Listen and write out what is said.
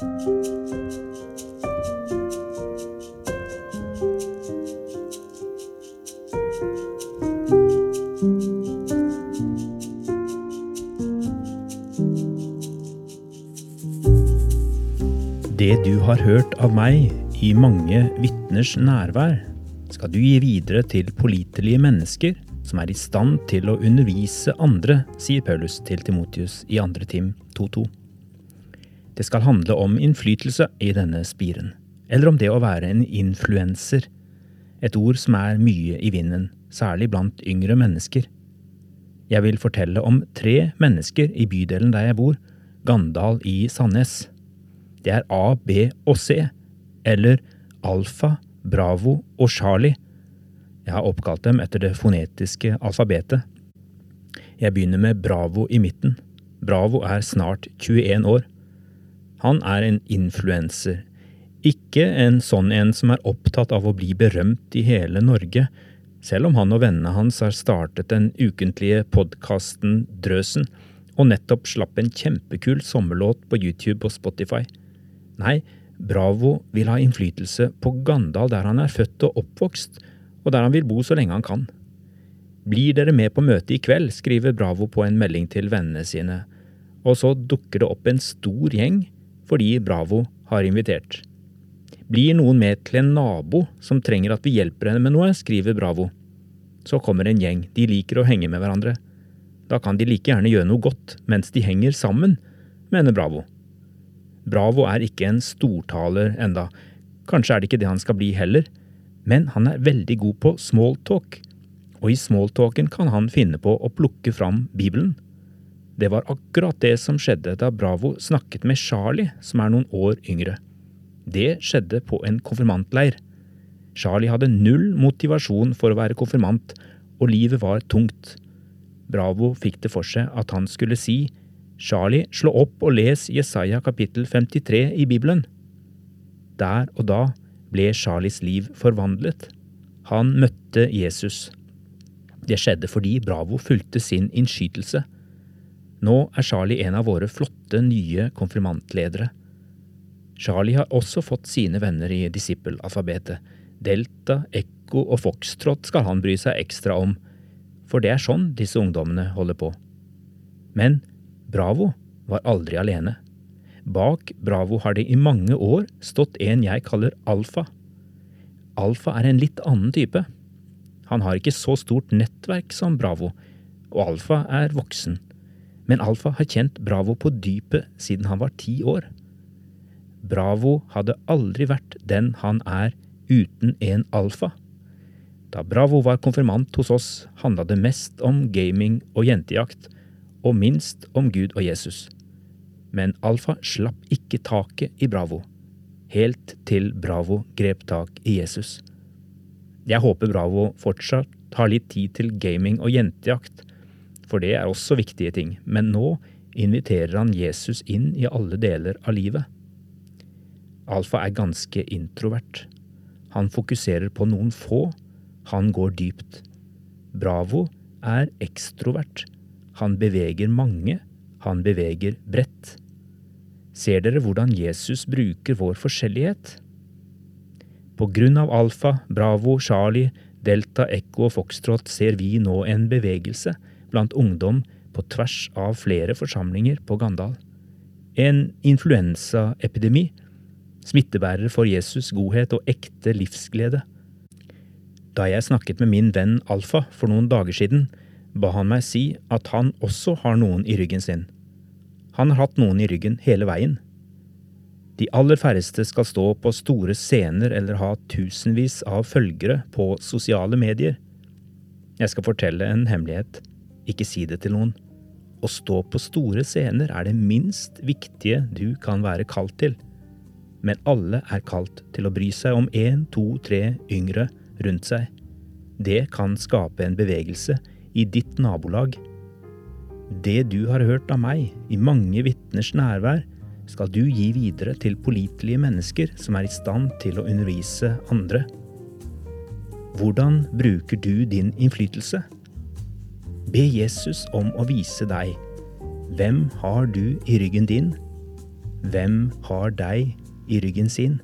Det du har hørt av meg i mange vitners nærvær, skal du gi videre til pålitelige mennesker som er i stand til å undervise andre, sier Paulus til Timotius i 2. Tim 2.2. Det skal handle om innflytelse i denne spiren, eller om det å være en influenser, et ord som er mye i vinden, særlig blant yngre mennesker. Jeg vil fortelle om tre mennesker i bydelen der jeg bor, Gandal i Sandnes. Det er A, B og C, eller Alfa, Bravo og Charlie. Jeg har oppkalt dem etter det fonetiske alfabetet. Jeg begynner med Bravo i midten. Bravo er snart 21 år. Han er en influenser. Ikke en sånn en som er opptatt av å bli berømt i hele Norge, selv om han og vennene hans har startet den ukentlige podkasten Drøsen, og nettopp slapp en kjempekul sommerlåt på YouTube og Spotify. Nei, Bravo vil ha innflytelse på Gandal der han er født og oppvokst, og der han vil bo så lenge han kan. Blir dere med på møtet i kveld, skriver Bravo på en melding til vennene sine, og så dukker det opp en stor gjeng fordi Bravo har invitert. Blir noen med til en nabo som trenger at vi hjelper henne med noe, skriver Bravo. Så kommer en gjeng, de liker å henge med hverandre. Da kan de like gjerne gjøre noe godt mens de henger sammen, mener Bravo. Bravo er ikke en stortaler enda. Kanskje er det ikke det han skal bli heller, men han er veldig god på smalltalk, og i smalltalken kan han finne på å plukke fram Bibelen. Det var akkurat det som skjedde da Bravo snakket med Charlie, som er noen år yngre. Det skjedde på en konfirmantleir. Charlie hadde null motivasjon for å være konfirmant, og livet var tungt. Bravo fikk det for seg at han skulle si Charlie, slå opp og les Jesaja kapittel 53 i Bibelen. Der og da ble Charlies liv forvandlet. Han møtte Jesus. Det skjedde fordi Bravo fulgte sin innskytelse. Nå er Charlie en av våre flotte nye konfirmantledere. Charlie har også fått sine venner i disippelalfabetet. Delta, Ekko og Foxtrot skal han bry seg ekstra om, for det er sånn disse ungdommene holder på. Men Bravo var aldri alene. Bak Bravo har det i mange år stått en jeg kaller Alfa. Alfa er en litt annen type. Han har ikke så stort nettverk som Bravo, og Alfa er voksen. Men Alfa har kjent Bravo på dypet siden han var ti år. Bravo hadde aldri vært den han er uten en alfa. Da Bravo var konfirmant hos oss, handla det mest om gaming og jentejakt, og minst om Gud og Jesus. Men Alfa slapp ikke taket i Bravo, helt til Bravo grep tak i Jesus. Jeg håper Bravo fortsatt har litt tid til gaming og jentejakt, for det er også viktige ting, men nå inviterer han Jesus inn i alle deler av livet. Alfa er ganske introvert. Han fokuserer på noen få, han går dypt. Bravo er ekstrovert han beveger mange, han beveger bredt. Ser dere hvordan Jesus bruker vår forskjellighet? På grunn av Alfa, Bravo, Charlie, Delta, Ekko og Foxtrot ser vi nå en bevegelse blant ungdom på tvers av flere forsamlinger på Gandal. En influensaepidemi, smittebærer for Jesus' godhet og ekte livsglede. Da jeg snakket med min venn Alfa for noen dager siden, ba han meg si at han også har noen i ryggen sin. Han har hatt noen i ryggen hele veien. De aller færreste skal stå på store scener eller ha tusenvis av følgere på sosiale medier. Jeg skal fortelle en hemmelighet, ikke si det til noen. Å stå på store scener er det minst viktige du kan være kalt til. Men alle er kalt til å bry seg om én, to, tre yngre rundt seg. Det kan skape en bevegelse i ditt nabolag. Det du har hørt av meg i mange vitners nærvær, skal du gi videre til pålitelige mennesker som er i stand til å undervise andre. Hvordan bruker du din innflytelse? Be Jesus om å vise deg hvem har du i ryggen din? Hvem har deg i ryggen sin?